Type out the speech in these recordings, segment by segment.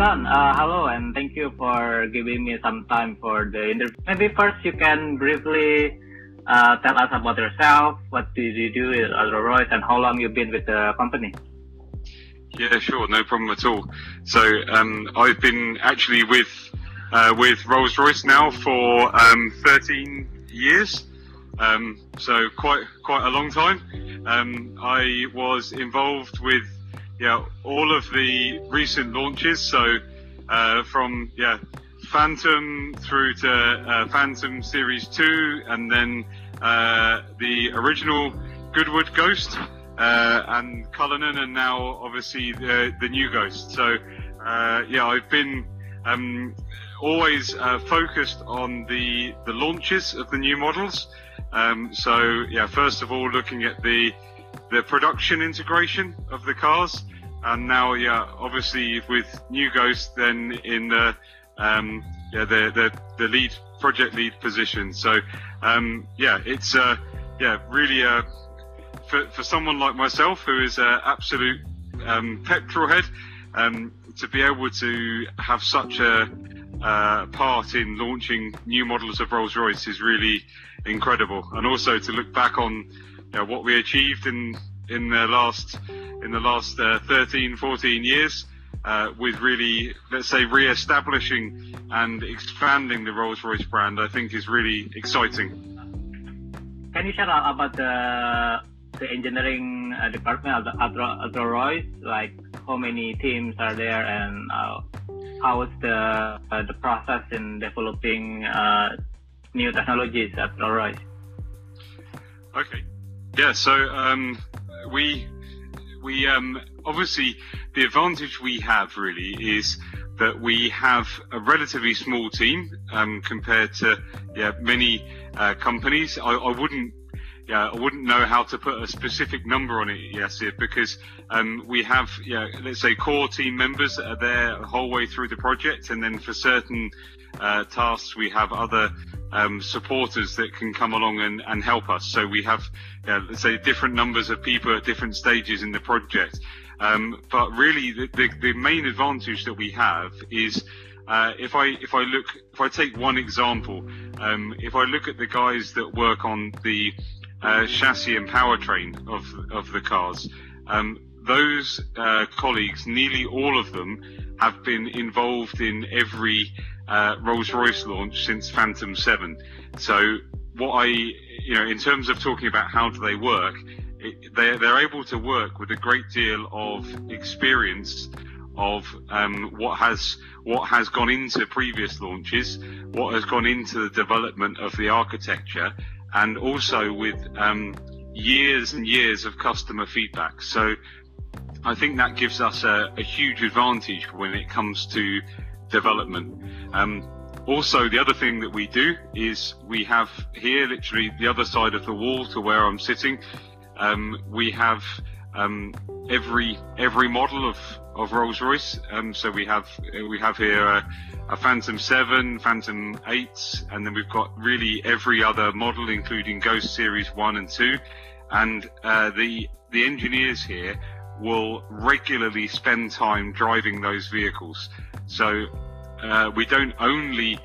John, uh, hello, and thank you for giving me some time for the interview. Maybe first you can briefly uh, tell us about yourself. What did you do at Rolls-Royce, and how long you've been with the company? Yeah, sure, no problem at all. So um, I've been actually with uh, with Rolls Royce now for um, 13 years, um, so quite quite a long time. Um, I was involved with yeah all of the recent launches, so uh, from yeah Phantom through to uh, Phantom Series 2, and then uh, the original Goodwood Ghost uh, and Cullinan, and now obviously the, the new Ghost. So uh, yeah, I've been um, always uh, focused on the the launches of the new models. Um, so yeah, first of all, looking at the the production integration of the cars, and now yeah, obviously with new Ghost, then in the um, yeah the, the the lead project lead position. So um, yeah, it's uh, yeah really uh, for, for someone like myself who is an absolute um, petrol head, um, to be able to have such a uh, part in launching new models of Rolls Royce is really incredible, and also to look back on you know, what we achieved in in the last in the last uh, 13, 14 years. Uh, with really, let's say, re-establishing and expanding the Rolls-Royce brand, I think is really exciting. Can you share about the the engineering uh, department at Rolls Royce? Like how many teams are there, and uh, how is the uh, the process in developing uh, new technologies at Rolls Royce? Okay, yeah. So um, we we um, obviously the advantage we have really is that we have a relatively small team um, compared to yeah, many uh, companies. I, I, wouldn't yeah, I wouldn't know how to put a specific number on it, Yasir, because um, we have, yeah, let's say core team members that are there the whole way through the project, and then for certain uh, tasks we have other um, supporters that can come along and, and help us. So we have, yeah, let's say, different numbers of people at different stages in the project. Um, but really, the, the, the, main advantage that we have is uh, if I if I look if I take one example, um, if I look at the guys that work on the uh, chassis and powertrain of of the cars. Um, those uh, colleagues, nearly all of them, have been involved in every uh, Rolls-Royce launch since Phantom 7. So what I, you know, in terms of talking about how do they work, it, they're, they're able to work with a great deal of experience of um, what has what has gone into previous launches, what has gone into the development of the architecture, and also with um, years and years of customer feedback. So I think that gives us a, a huge advantage when it comes to development. Um, also, the other thing that we do is we have here, literally the other side of the wall to where I'm sitting, um, we have um, every every model of of Rolls Royce. Um, so we have we have here a, a, Phantom Seven, Phantom Eight, and then we've got really every other model, including Ghost Series One and Two. And uh, the the engineers here will regularly spend time driving those vehicles. So uh, we don't only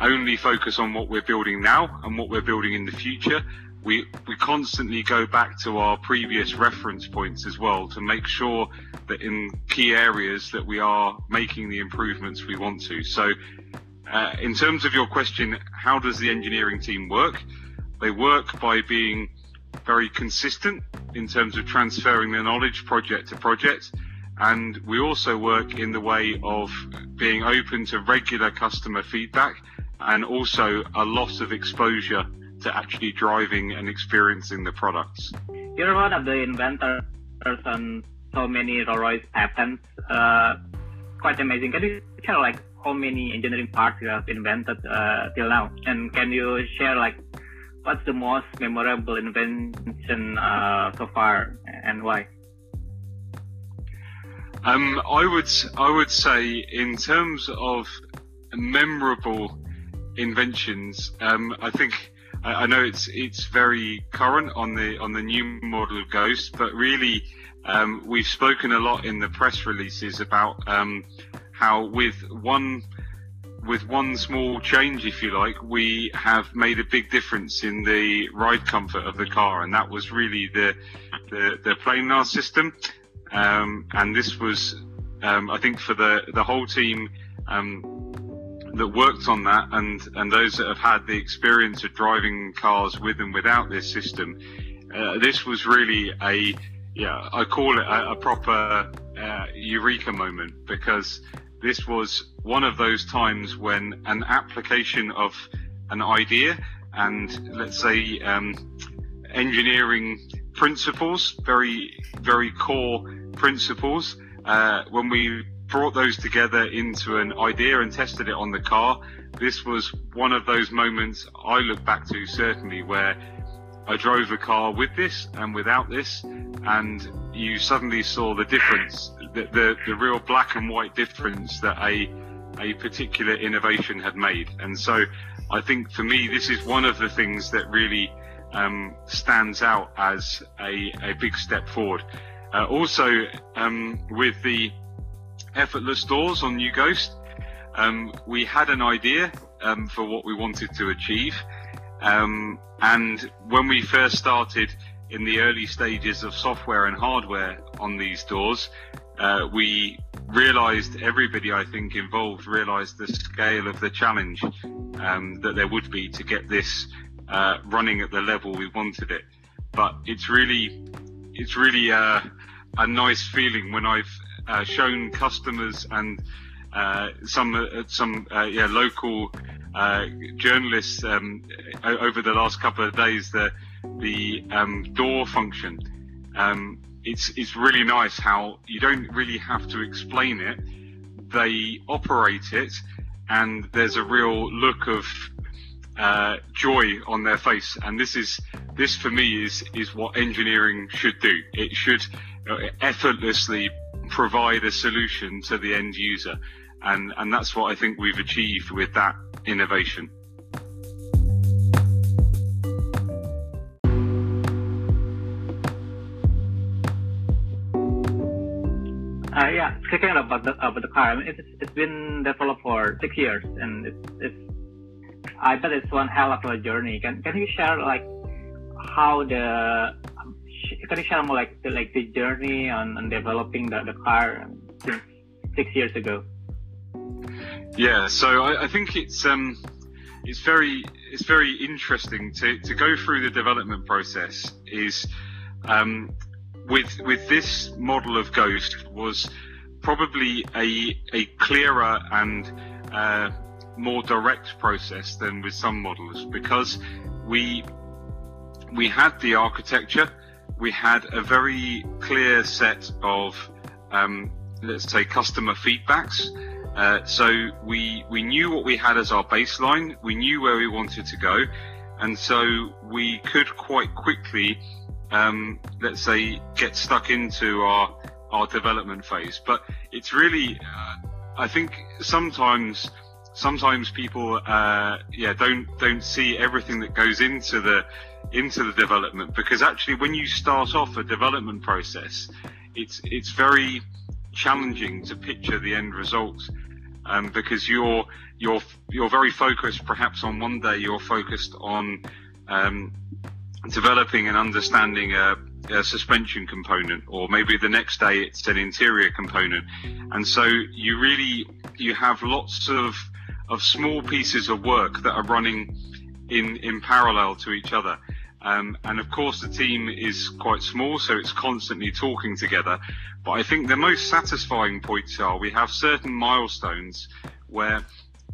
only focus on what we're building now and what we're building in the future, we we constantly go back to our previous reference points as well to make sure that in key areas that we are making the improvements we want to. So, uh, in terms of your question, how does the engineering team work? They work by being very consistent in terms of transferring their knowledge project to project. And we also work in the way of being open to regular customer feedback and also a lot of exposure to actually driving and experiencing the products. You're one of the inventors on so many Rolls Royce patents. Uh, quite amazing. Can you share like how many engineering parts you have invented uh, till now? And can you share like what's the most memorable invention uh, so far and why? Um, I would I would say in terms of memorable inventions, um, I think I, know it's it's very current on the on the new model of Ghost, but really um, we've spoken a lot in the press releases about um, how with one with one small change, if you like, we have made a big difference in the ride comfort of the car, and that was really the the, the planar system. Um, and this was, um, I think, for the the whole team um, that worked on that, and and those that have had the experience of driving cars with and without this system, uh, this was really a yeah, I call it a, a proper uh, eureka moment because this was one of those times when an application of an idea and let's say um, engineering principles, very very core principles, uh, when we brought those together into an idea and tested it on the car, this was one of those moments I look back to certainly where I drove a car with this and without this, and you suddenly saw the difference, the, the, the real black and white difference that a, a particular innovation had made. And so I think for me, this is one of the things that really um, stands out as a, a big step forward. Uh, also, um, with the effortless doors on New Ghost, um, we had an idea um, for what we wanted to achieve. Um, and when we first started in the early stages of software and hardware on these doors, uh, we realized everybody I think involved realized the scale of the challenge um, that there would be to get this uh, running at the level we wanted it. But it's really, it's really uh, a nice feeling when I've uh, shown customers and uh, some uh, some yeah local journalists um, over the last couple of days the the um, door function. Um, it's it's really nice how you don't really have to explain it. They operate it, and there's a real look of uh, joy on their face. And this is this for me is is what engineering should do. It should uh, effortlessly provide a solution to the end user, and and that's what I think we've achieved with that innovation. Uh, yeah, speaking about the about the car, I mean, it's it's been developed for six years, and it's it's I bet it's one hell of a journey. Can can you share like how the can you share more like the like the journey on, on developing the, the car since six years ago? Yeah, so I, I think it's um it's very it's very interesting to, to go through the development process is um with with this model of Ghost was probably a a clearer and uh, more direct process than with some models because we we had the architecture, we had a very clear set of um, let's say customer feedbacks. Uh, so we we knew what we had as our baseline, we knew where we wanted to go, and so we could quite quickly um, let's say, get stuck into our our development phase. But it's really, uh, I think sometimes sometimes people, uh, yeah, don't don't see everything that goes into the into the development because actually when you start off a development process, it's it's very challenging to picture the end result. Um, because you're you're you're very focused. Perhaps on one day you're focused on um, developing and understanding a, a, suspension component, or maybe the next day it's an interior component. And so you really you have lots of of small pieces of work that are running in in parallel to each other. Um, and of course, the team is quite small, so it's constantly talking together. But I think the most satisfying points are we have certain milestones where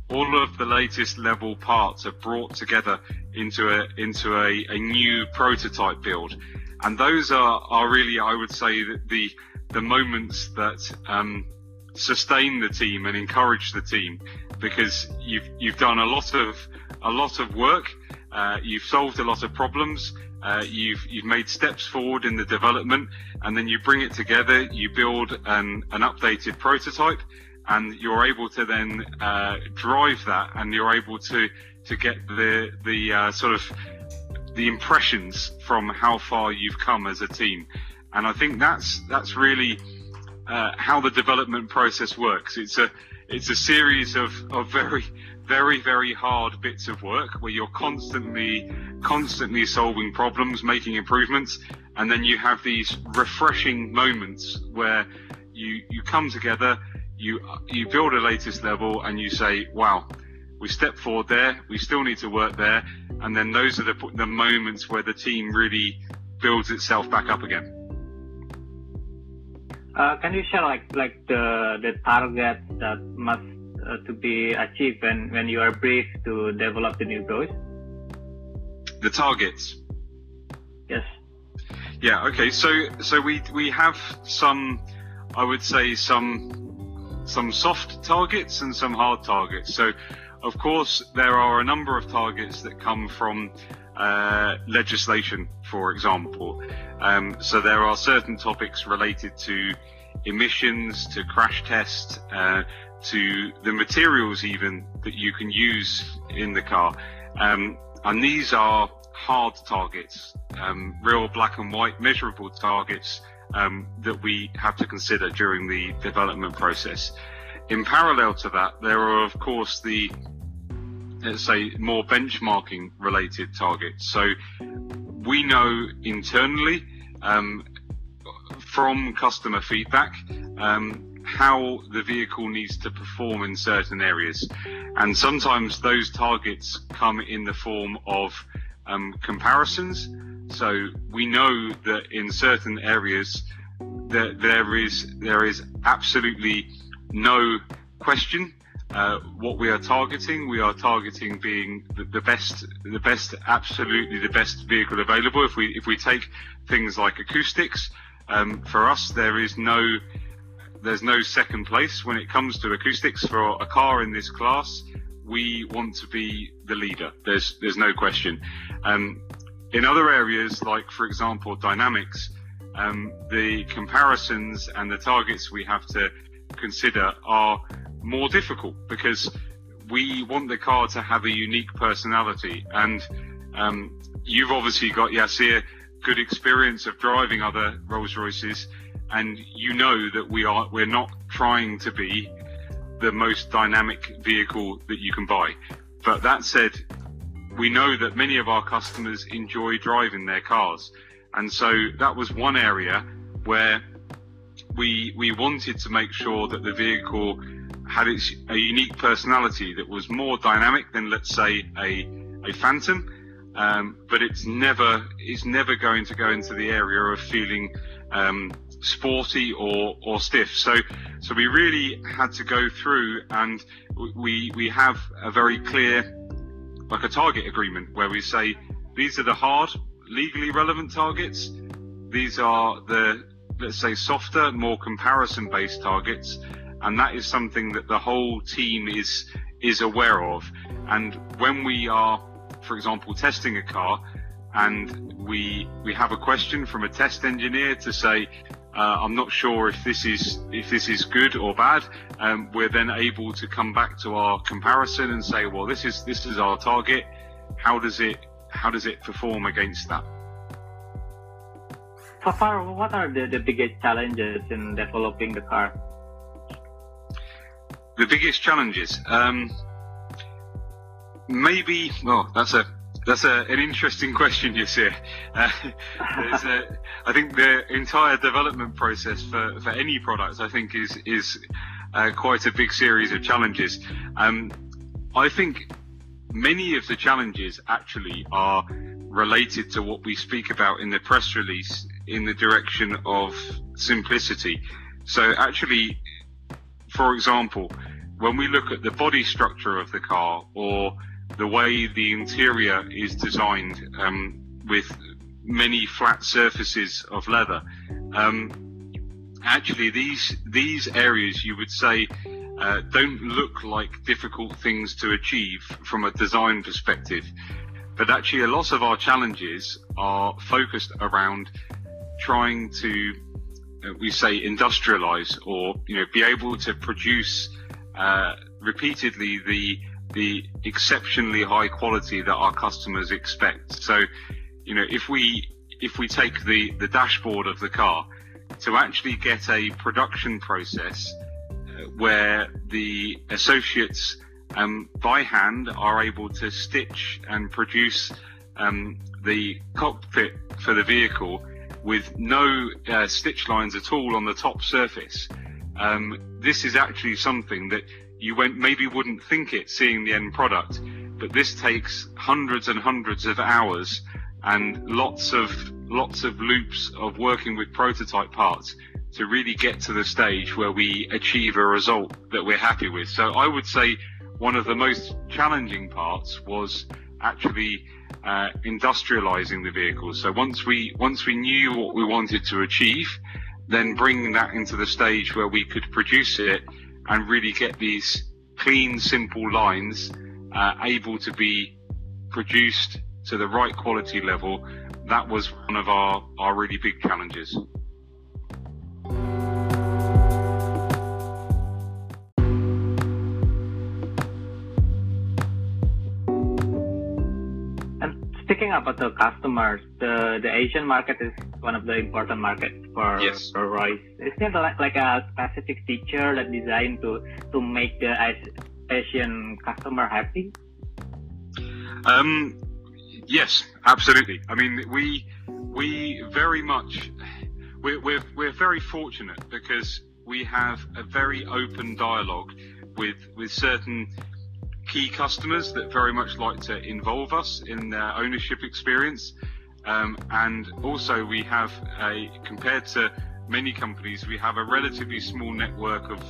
all of the latest level parts are brought together into a into a, a new prototype build, and those are are really I would say the the moments that um, sustain the team and encourage the team because you've you've done a lot of a lot of work, uh, you've solved a lot of problems. Uh, you've you've made steps forward in the development, and then you bring it together. You build an, an updated prototype, and you're able to then uh, drive that, and you're able to to get the the uh, sort of the impressions from how far you've come as a team, and I think that's that's really uh, how the development process works. It's a it's a series of, of very very very hard bits of work where you're constantly constantly solving problems making improvements and then you have these refreshing moments where you you come together you you build a latest level and you say wow we step forward there we still need to work there and then those are the, the moments where the team really builds itself back up again uh, can you share like like the the targets that must uh, to be achieved when when you are briefed to develop the new bros? The targets. Yes. Yeah. Okay. So so we we have some, I would say some some soft targets and some hard targets. So of course there are a number of targets that come from uh, legislation, for example. Um, so there are certain topics related to emissions, to crash tests, uh, to the materials even that you can use in the car. Um, and these are hard targets, um, real black and white measurable targets um, that we have to consider during the development process. In parallel to that, there are of course the let's say more benchmarking related targets. So we know internally um, from customer feedback um, how the vehicle needs to perform in certain areas. And sometimes those targets come in the form of um, comparisons. So we know that in certain areas that there is there is absolutely no question uh, what we are targeting. We are targeting being the, the, best, the best, absolutely the best vehicle available. If we if we take things like acoustics, um, for us there is no there's no second place when it comes to acoustics for a car in this class. We want to be the leader. There's there's no question. Um, in other areas, like for example dynamics, um, the comparisons and the targets we have to consider are more difficult because we want the car to have a unique personality. And um, you've obviously got Yasir good experience of driving other Rolls Royces and you know that we are we're not trying to be the most dynamic vehicle that you can buy. But that said, we know that many of our customers enjoy driving their cars. And so that was one area where we we wanted to make sure that the vehicle had its a unique personality that was more dynamic than let's say a a Phantom. Um, but it's never it's never going to go into the area of feeling um, sporty or, or stiff. So, so we really had to go through and we, we have a very clear, like a target agreement where we say, these are the hard, legally relevant targets. These are the, let's say, softer, more comparison based targets. And that is something that the whole team is, is aware of. And when we are, for example, testing a car, and we we have a question from a test engineer to say uh, I'm not sure if this is if this is good or bad. Um, we're then able to come back to our comparison and say, well, this is this is our target. How does it how does it perform against that? So far, what are the, the biggest challenges in developing the car? The biggest challenges, um, maybe. Well, that's a that's a, an interesting question, Yasir. Uh, a, I think the entire development process for, for any product, I think, is is uh, quite a big series of challenges. Um, I think many of the challenges actually are related to what we speak about in the press release in the direction of simplicity. So actually, for example, when we look at the body structure of the car or the way the interior is designed um, with many flat surfaces of leather. Um, actually, these these areas you would say uh, don't look like difficult things to achieve from a design perspective, but actually a lot of our challenges are focused around trying to uh, we say industrialize or you know be able to produce uh, repeatedly the the exceptionally high quality that our customers expect. So, you know, if we if we take the the dashboard of the car to actually get a production process where the associates um, by hand are able to stitch and produce um, the cockpit for the vehicle with no uh, stitch lines at all on the top surface. Um, this is actually something that you went, maybe wouldn't think it seeing the end product, but this takes hundreds and hundreds of hours and lots of lots of loops of working with prototype parts to really get to the stage where we achieve a result that we're happy with. So I would say one of the most challenging parts was actually uh, industrializing the vehicles. So once we once we knew what we wanted to achieve, then bringing that into the stage where we could produce it and really get these clean, simple lines uh, able to be produced to the right quality level. That was one of our, our really big challenges. Speaking about the customers, the the Asian market is one of the important markets for, yes. for Royce. Is there like, like a specific feature that designed to to make the Asian customer happy? Um, yes, absolutely. I mean, we we very much we're we're, we're very fortunate because we have a very open dialogue with with certain key customers that very much like to involve us in their ownership experience. Um, and also we have a, compared to many companies, we have a relatively small network of,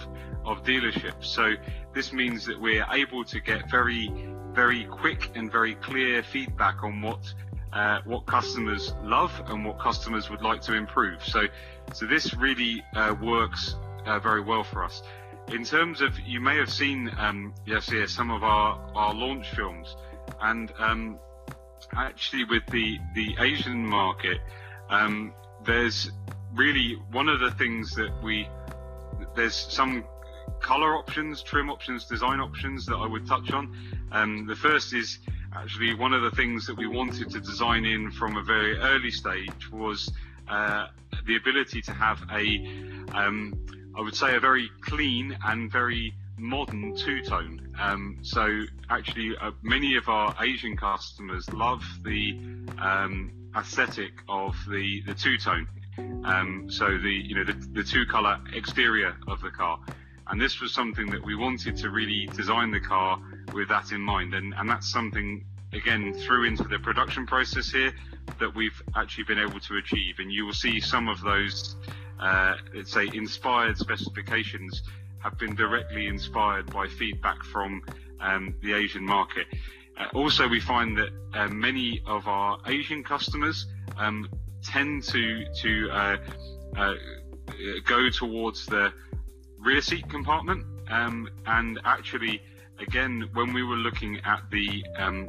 of dealerships. So this means that we're able to get very, very quick and very clear feedback on what uh, what customers love and what customers would like to improve. So, so this really uh, works uh, very well for us. In terms of, you may have seen, um, yes, yes, some of our, our launch films, and um, actually with the the Asian market, um, there's really one of the things that we there's some color options, trim options, design options that I would touch on. Um, the first is actually one of the things that we wanted to design in from a very early stage was uh, the ability to have a um, I would say a very clean and very modern two-tone. Um, so actually, uh, many of our Asian customers love the um, aesthetic of the the two-tone. Um, so the you know the, the two-color exterior of the car, and this was something that we wanted to really design the car with that in mind, and and that's something again through into the production process here that we've actually been able to achieve, and you will see some of those uh, let's say, inspired specifications have been directly inspired by feedback from um, the Asian market. Uh, also, we find that uh, many of our Asian customers um, tend to to uh, uh go towards the rear seat compartment, um, and actually, again, when we were looking at the um,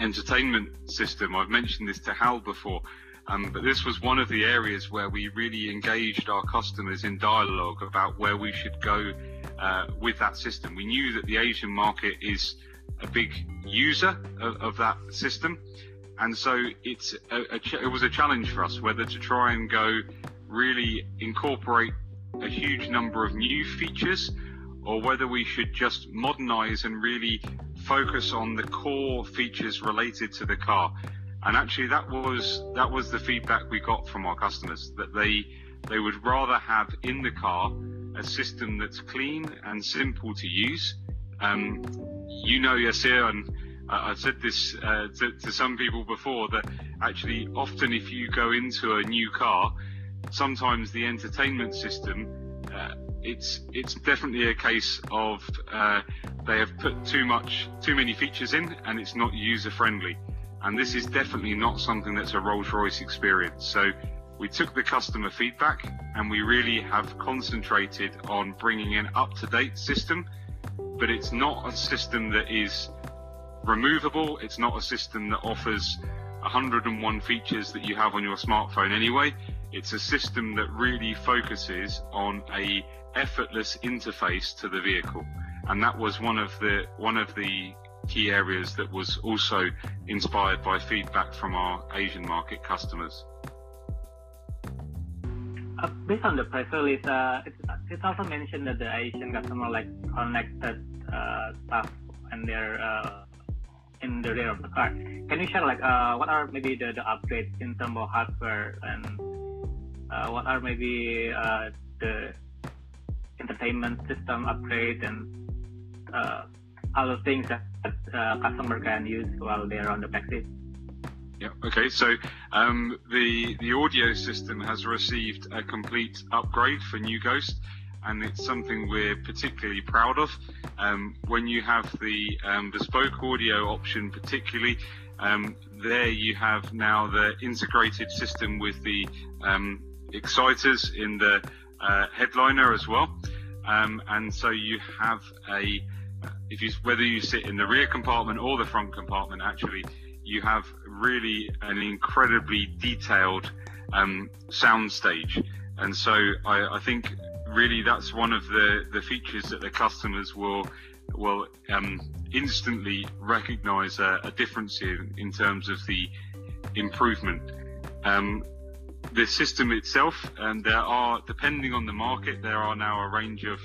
entertainment system, I've mentioned this to Hal before. Um, but this was one of the areas where we really engaged our customers in dialogue about where we should go uh, with that system. We knew that the Asian market is a big user of, of that system, and so it's a, a ch- it was a challenge for us whether to try and go really incorporate a huge number of new features or whether we should just modernize and really focus on the core features related to the car and actually that was that was the feedback we got from our customers that they they would rather have in the car a system that's clean and simple to use. Um, you know, Yasir, and I've said this uh, to, to, some people before that actually often if you go into a new car, sometimes the entertainment system, uh, it's it's definitely a case of uh, they have put too much too many features in and it's not user friendly. And this is definitely not something that's a Rolls Royce experience. So we took the customer feedback and we really have concentrated on bringing an up to date system, but it's not a system that is removable. It's not a system that offers 101 features that you have on your smartphone anyway. It's a system that really focuses on a effortless interface to the vehicle. And that was one of the, one of the key areas that was also inspired by feedback from our Asian market customers. Uh, based on the press release, uh, it, it also mentioned that the Asian customer like connected uh, stuff and their uh, in the rear of the car. Can you share like uh, what are maybe the, the upgrades in terms of hardware and uh, what are maybe the entertainment system upgrade and other things that uh, customer can use while they're on the backseat? Yeah. Okay. So um, the the audio system has received a complete upgrade for New Ghost, and it's something we're particularly proud of. Um, when you have the um, bespoke audio option, particularly um, there, you have now the integrated system with the um, exciters in the uh, headliner as well, um, and so you have a if you whether you sit in the rear compartment or the front compartment, actually you have really an incredibly detailed um, sound stage. And so I, I, think really that's one of the, the features that the customers will will um, instantly recognize a, a, difference in, in terms of the improvement. Um, the system itself, and there are, depending on the market, there are now a range of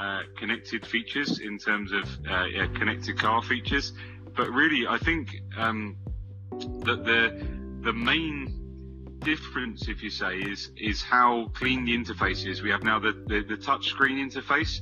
uh, connected features in terms of uh, yeah, connected car features. But really, I think um, that the the main difference, if you say, is is how clean the interface is. We have now the, the, the touch screen interface,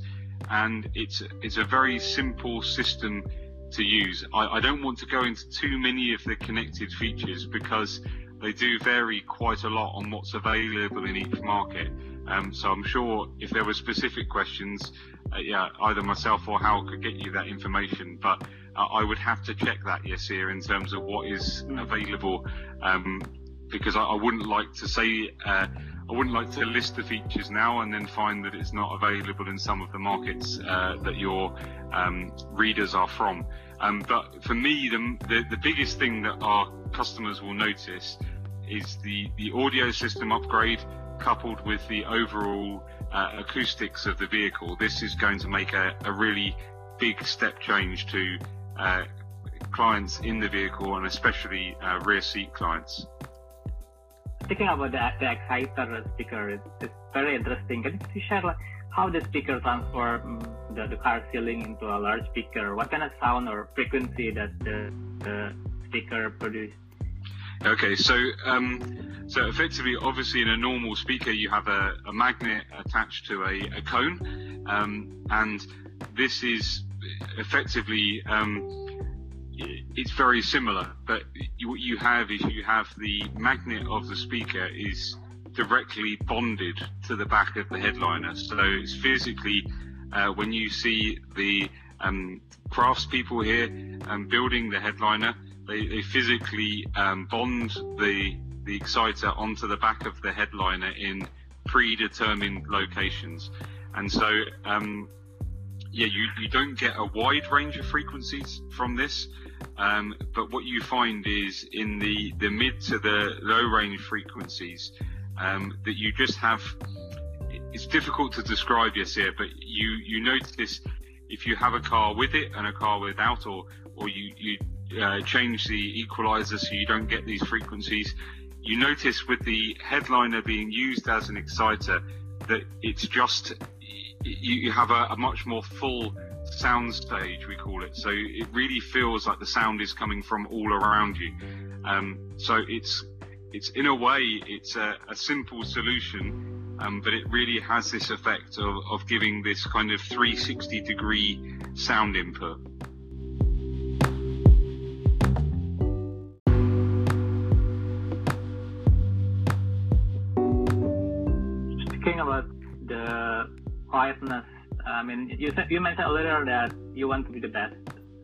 and it's it's a very simple system to use. I, I don't want to go into too many of the connected features because they do vary quite a lot on what's available in each market. Um, so I'm sure if there were specific questions, uh, yeah, either myself or Hal could get you that information. But uh, I would have to check that, Yasir, in terms of what is mm. available, um, because I, I, wouldn't like to say, uh, I wouldn't like to list the features now and then find that it's not available in some of the markets uh, that your um, readers are from. Um, but for me, the, the, the biggest thing that our customers will notice is the, the audio system upgrade coupled with the overall uh, acoustics of the vehicle. This is going to make a, a really big step change to uh, clients in the vehicle and especially uh, rear seat clients. Speaking about the, the exciter speaker, it's, it's, very interesting. Can you share like, how the speaker transforms the, the car ceiling into a large speaker? What kind of sound or frequency that the, the speaker produces? Okay, so um, so effectively, obviously, in a normal speaker, you have a, a magnet attached to a, a cone, um, and this is effectively um, it's very similar. But what you have is you have the magnet of the speaker is directly bonded to the back of the headliner, so it's physically uh, when you see the um, craftspeople here um, building the headliner they, they physically um, bond the the exciter onto the back of the headliner in predetermined locations, and so um, yeah, you, you don't get a wide range of frequencies from this, um, but what you find is in the the mid to the low range frequencies um, that you just have. It's difficult to describe, Yasir, but you you notice if you have a car with it and a car without, or or you you uh, change the equalizer so you don't get these frequencies. You notice with the headliner being used as an exciter that it's just you have a, a much more full sound stage we call it. So it really feels like the sound is coming from all around you. Um, so it's it's in a way it's a, a simple solution um, but it really has this effect of, of giving this kind of 360 degree sound input quietness. I mean, you said you mentioned earlier that you want to be the best.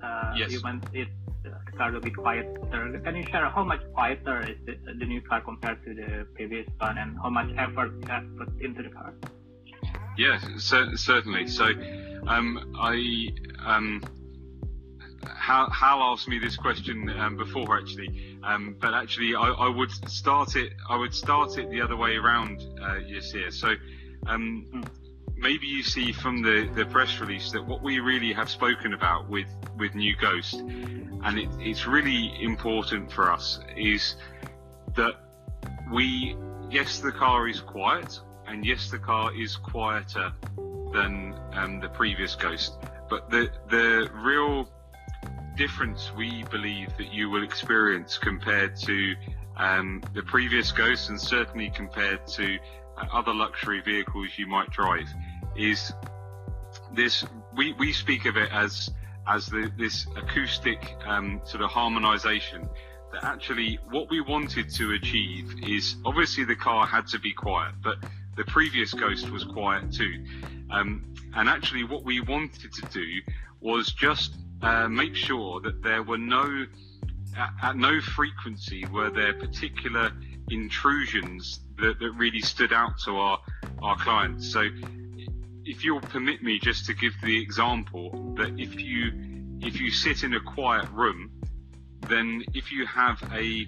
Uh, yes. You want it the car to be quieter. Can you share how much quieter is the, the new car compared to the previous one, and how much effort you have put into the car? Yes, certainly. So, um, I um, Hal, Hal, asked me this question um, before actually, um, but actually I, I, would start it. I would start it the other way around, uh, Yasir. So, um, mm maybe you see from the, the press release that what we really have spoken about with, with New Ghost, and it, it's really important for us, is that we, yes, the car is quiet, and yes, the car is quieter than um, the previous Ghost, but the the real difference we believe that you will experience compared to um, the previous Ghost, and certainly compared to uh, other luxury vehicles you might drive, is this. We we speak of it as as the, this acoustic um, sort of harmonization that actually what we wanted to achieve is obviously the car had to be quiet, but the previous Ghost was quiet too. Um, and actually, what we wanted to do was just uh, make sure that there were no, at, at, no frequency were there particular intrusions that, that really stood out to our, our clients. So, if you'll permit me just to give the example that if you if you sit in a quiet room, then if you have a,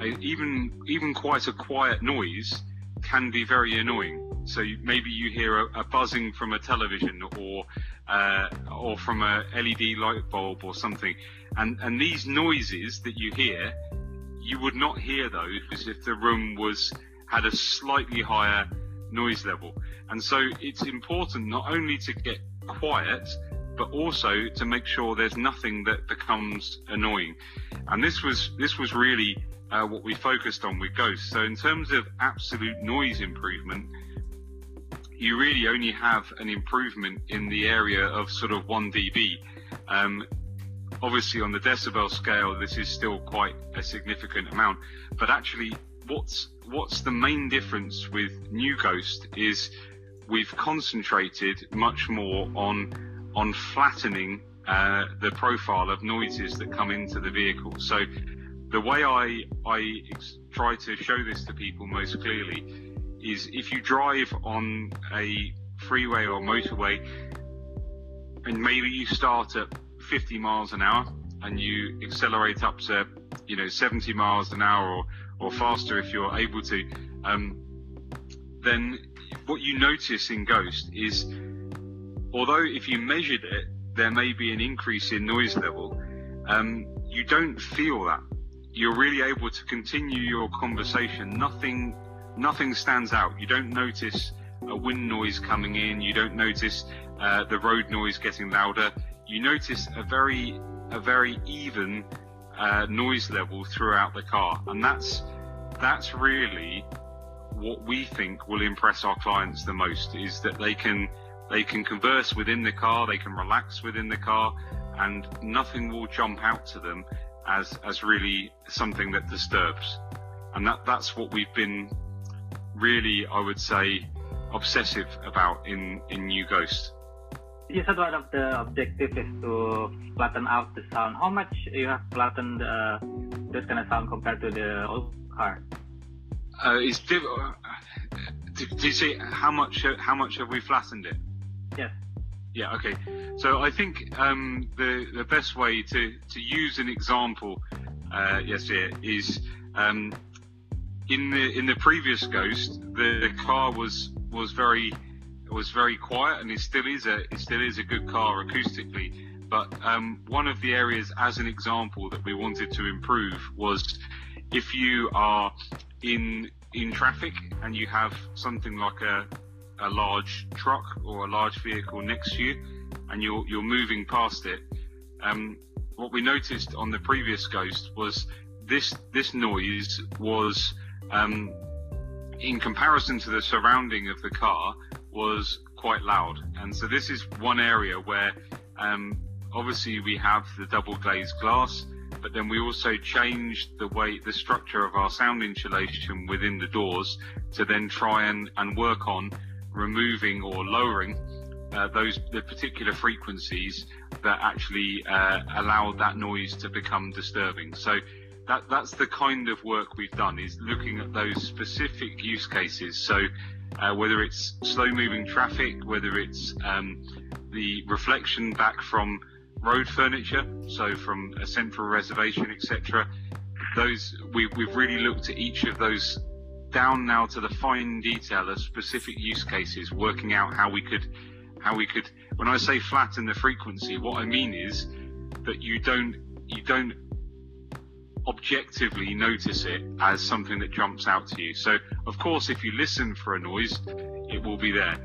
a even even quite a quiet noise can be very annoying. So maybe you hear a, a buzzing from a television or uh, or from a LED light bulb or something, and and these noises that you hear, you would not hear those if the room was had a slightly higher noise level. And so it's important not only to get quiet, but also to make sure there's nothing that becomes annoying. And this was this was really uh, what we focused on with Ghost. So in terms of absolute noise improvement, you really only have an improvement in the area of sort of 1 dB. Um, obviously, on the decibel scale, this is still quite a significant amount. But actually, what's what's the main difference with New Ghost is we've concentrated much more on on flattening uh, the profile of noises that come into the vehicle. So the way I I try to show this to people most clearly is if you drive on a freeway or motorway and maybe you start at 50 miles an hour and you accelerate up to you know 70 miles an hour or, or faster if you're able to um, then what you notice in ghost is although if you measured it, there may be an increase in noise level, um, you don't feel that. You're really able to continue your conversation. Nothing, nothing stands out. You don't notice a wind noise coming in. You don't notice uh, the road noise getting louder. You notice a very, a very even uh, noise level throughout the car, and that's that's really what we think will impress our clients the most. Is that they can they can converse within the car, they can relax within the car, and nothing will jump out to them as as really something that disturbs. And that that's what we've been really, I would say, obsessive about in in New Ghost. You said one of the objectives is to flatten out the sound. How much you have flattened uh, this kind of sound compared to the old car? Uh, is div- uh, do, do you see how much how much have we flattened it? Yeah. Yeah. Okay. So I think um, the the best way to to use an example, uh, yes, yeah, is um, in the in the previous Ghost, the, the car was was very was very quiet, and it still is a it still is a good car acoustically. But um, one of the areas, as an example, that we wanted to improve was if you are in in traffic and you have something like a a large truck or a large vehicle next to you and you're, you're moving past it, um, what we noticed on the previous Ghost was this, this noise was, um, in comparison to the surrounding of the car, was quite loud. And so this is one area where, um, obviously we have the double glazed glass, but then we also changed the way, the structure of our sound insulation within the doors to then try and, and work on removing or lowering uh, those the particular frequencies that actually uh, that noise to become disturbing. So that that's the kind of work we've done is looking at those specific use cases. So uh, whether it's slow moving traffic, whether it's um, the reflection back from road furniture, so from a central reservation, etc. Those we, we've really looked at each of those down now to the fine detail of specific use cases, working out how we could, how we could. When I say flatten the frequency, what I mean is that you don't, you don't objectively notice it as something that jumps out to you. So, of course, if you listen for a noise, it will be there.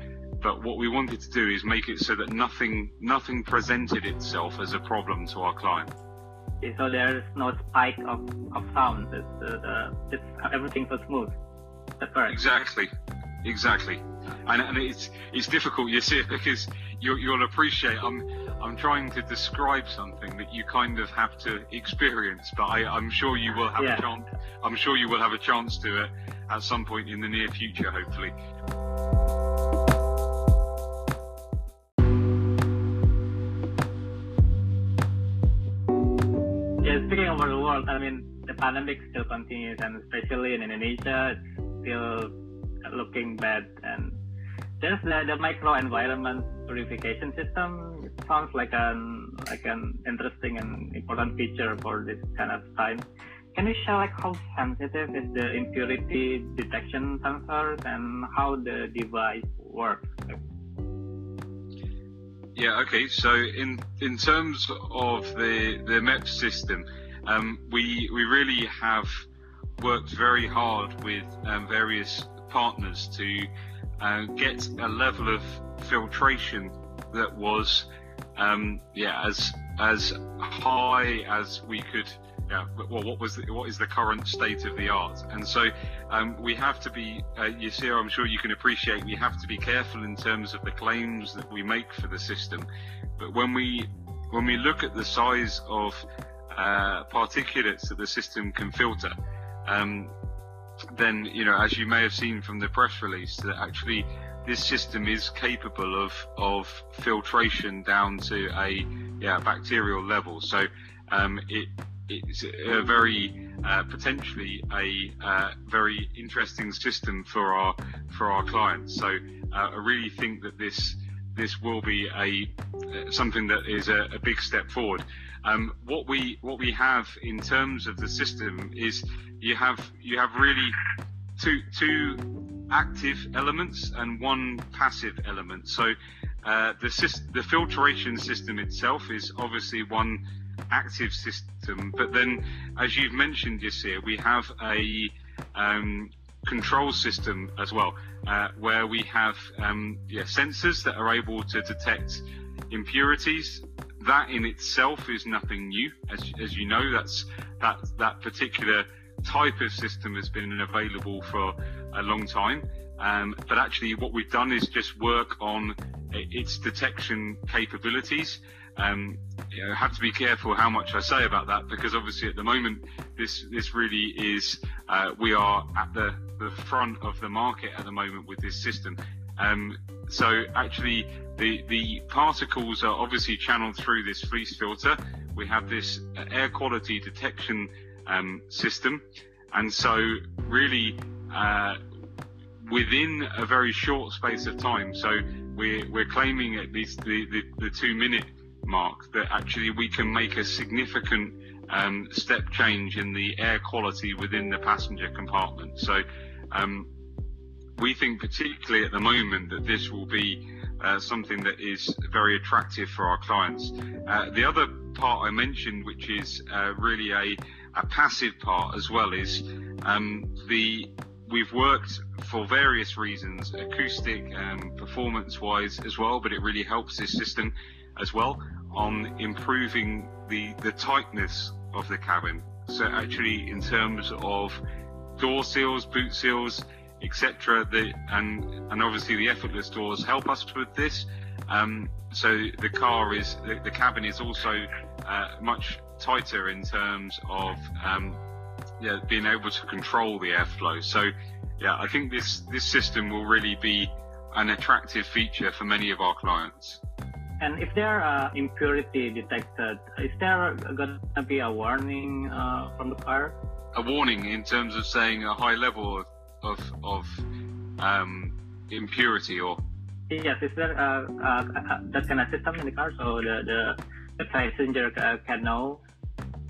But what we wanted to do is make it so that nothing nothing presented itself as a problem to our client. So there's no spike of, of sound. It's, uh, it's everything so smooth. That's correct. Exactly, exactly. And, and it's it's difficult, you see, because you, you'll appreciate. I'm I'm trying to describe something that you kind of have to experience, but I, am sure you will have yeah. a chance. I'm sure you will have a chance to it at some point in the near future, hopefully. Yeah, speaking of the world, I mean, the pandemic still continues, and especially in Indonesia, it's still looking bad. And just the, the micro environment purification system it sounds like an like an interesting and important feature for this kind of time. Can you share like how sensitive is the impurity detection sensors and how the device works? Yeah. Okay. So in in terms of the the MEP system, um, we we really have worked very hard with um, various partners to uh, get a level of filtration that was um, yeah as as high as we could yeah well what was the, what is the current state of the art? And so um, we have to be uh, you see I'm sure you can appreciate we have to be careful in terms of the claims that we make for the system. But when we when we look at the size of uh, particulates that the system can filter um, then you know, as you may have seen from the press release, that actually this system is capable of of filtration down to a yeah bacterial level. So um, it it's a very uh, potentially a uh, very interesting system for our for our clients. So uh, I really think that this this will be a uh, something that is a, a big step forward. Um, what we what we have in terms of the system is you have you have really two two active elements and one passive element. So uh, the the filtration system itself is obviously one active system, but then as you've mentioned, Yasir, we have a um, control system as well, uh, where we have um, yeah, sensors that are able to detect impurities. That in itself is nothing new, as, as you know. That's that that particular type of system has been available for a long time. Um, but actually, what we've done is just work on its detection capabilities. Um, you know, have to be careful how much I say about that because obviously at the moment this this really is uh, we are at the the front of the market at the moment with this system. Um, so actually the the particles are obviously channeled through this fleece filter. We have this air quality detection um, system. And so, really, uh, within a very short space of time, so we're, we're claiming at least the, the, the two minute mark that actually we can make a significant um, step change in the air quality within the passenger compartment. So, um, we think particularly at the moment that this will be uh, something that is very attractive for our clients. Uh, the other part I mentioned, which is uh, really a a passive part as well is um, the we've worked for various reasons, acoustic, and performance-wise as well, but it really helps this system as well on improving the the tightness of the cabin. So actually, in terms of door seals, boot seals, etc., the and and obviously the effortless doors help us with this. Um, so the car is the, the cabin is also uh, much tighter in terms of um, yeah, being able to control the airflow. So yeah, I think this this system will really be an attractive feature for many of our clients. And if there are impurity detected, is there going to be a warning uh, from the car? A warning in terms of saying a high level of of, of um, impurity or yes, is there uh, uh, that kind of system in the car so the the, the passenger can know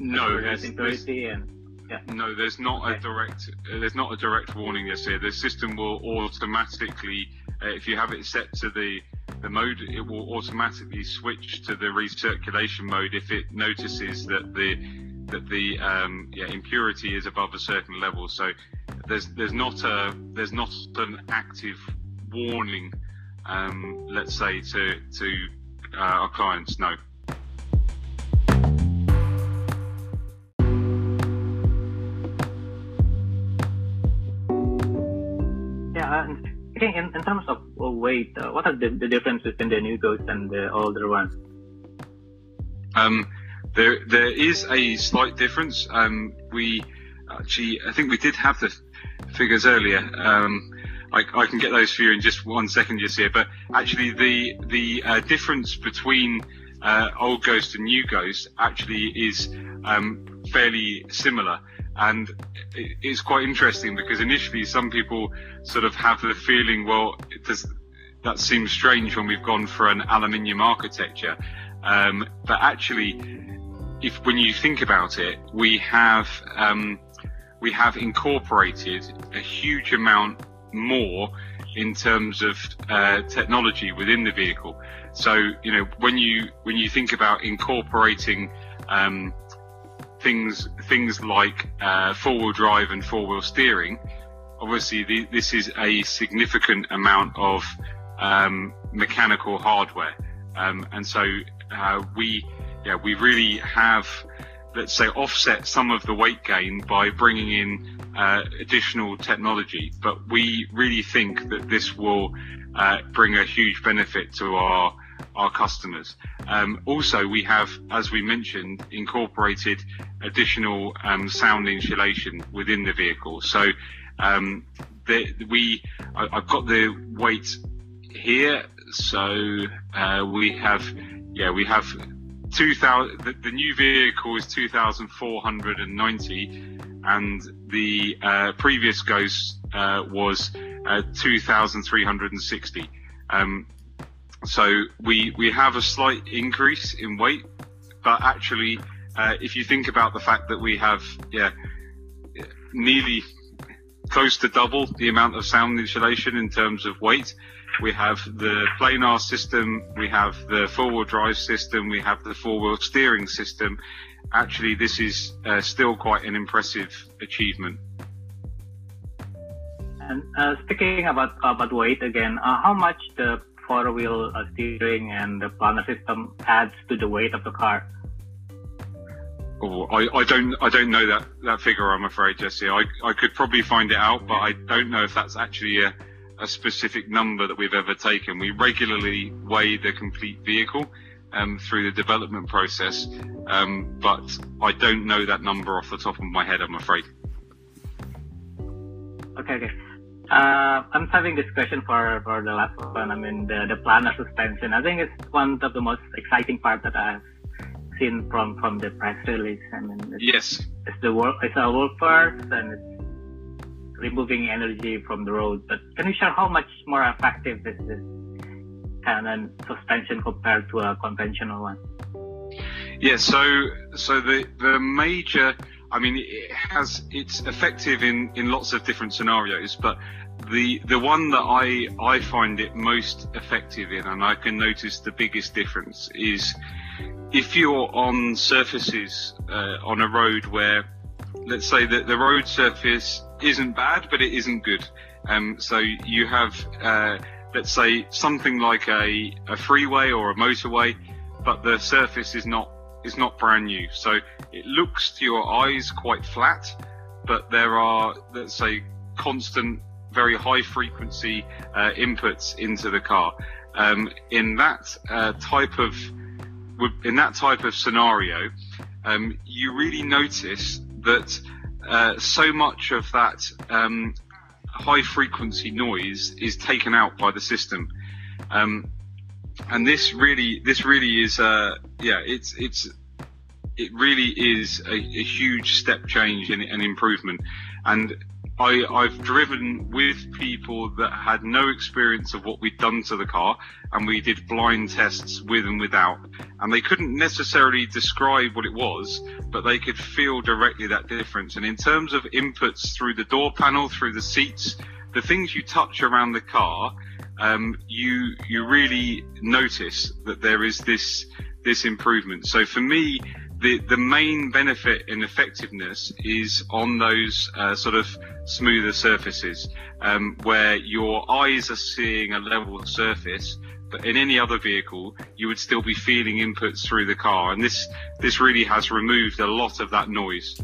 no, there's, there's, and, yeah. no, there's not okay. a direct. Uh, there's not a direct warning. Yasir, the system will automatically, uh, if you have it set to the the mode, it will automatically switch to the recirculation mode if it notices that the that the um, yeah, impurity is above a certain level. So there's there's not a there's not an active warning, um, let's say to to uh, our clients. No. Yeah, in, in terms of weight, uh, what are the, the differences between the new Ghosts and the older ones? Um, there, there is a slight difference. Um, we actually, I think we did have the figures earlier. Um, I, I, can get those for you in just one second, just here. But actually, the the uh, difference between uh, old Ghost and new Ghost actually is um, fairly similar, and it, it's quite interesting because initially some people sort of have the feeling, well, does, that seems strange when we've gone for an aluminium architecture, um, but actually if when you think about it, we have um, we have incorporated a huge amount more in terms of uh, technology within the vehicle. So you know when you when you think about incorporating um, things things like uh, four-wheel drive and four-wheel steering, obviously the, this is a significant amount of um, mechanical hardware, um, and so uh, we yeah, we really have, let's say, offset some of the weight gain by bringing in uh, additional technology. But we really think that this will uh, bring a huge benefit to our our customers. Um, also, we have, as we mentioned, incorporated additional um, sound insulation within the vehicle. So um, the, we, I, have got the weight here. So uh, we have, yeah, we have 2000 the, the, new vehicle is 2490 and the uh, previous ghost uh, was uh, 2360 um, so we we have a slight increase in weight but actually uh, if you think about the fact that we have yeah nearly close to double the amount of sound insulation in terms of weight we have the planar system, we have the four-wheel drive system, we have the four-wheel steering system. Actually, this is uh, still quite an impressive achievement. And uh, speaking about about weight again, uh, how much the four-wheel uh, steering and the planar system adds to the weight of the car? Oh, I, I don't I don't know that, that figure. I'm afraid, Jesse. I, I could probably find it out, but I don't know if that's actually a a specific number that we've ever taken. We regularly weigh the complete vehicle um, through the development process, um, but I don't know that number off the top of my head, I'm afraid. Okay, okay. Uh, I'm having this question for, for the last one. I mean, the, the planar suspension. I think it's one of the most exciting part that I've seen from, from the press release. I mean, it's, yes, it's the work, it's a work part and it's removing energy from the road. But can you share how much more effective is this of suspension compared to a conventional one? Yeah, so so the the major, I mean, it has it's effective in in lots of different scenarios, but the the one that I I find it most effective in, and I can notice the biggest difference is if you're on surfaces uh, on a road where let's say that the road surface isn't bad, but it isn't good. Um, so you have, uh, let's say, something like a, a freeway or a motorway, but the surface is not is not brand new. So it looks to your eyes quite flat, but there are, let's say, constant, very high frequency uh, inputs into the car. Um, in that uh, type of in that type of scenario, um, you really notice that uh, so much of that um, high frequency noise is taken out by the system. Um, and this really, this really is, uh, yeah, it's, it's, it really is a, a huge step change and an improvement. And I, I've driven with people that had no experience of what we'd done to the car, and we did blind tests with and without, and they couldn't necessarily describe what it was, but they could feel directly that difference. And in terms of inputs through the door panel, through the seats, the things you touch around the car, um, you you really notice that there is this this improvement. So for me, the the main benefit in effectiveness is on those uh, sort of smoother surfaces um, where your eyes are seeing a level surface but in any other vehicle you would still be feeling inputs through the car. And this this really has removed a lot of that noise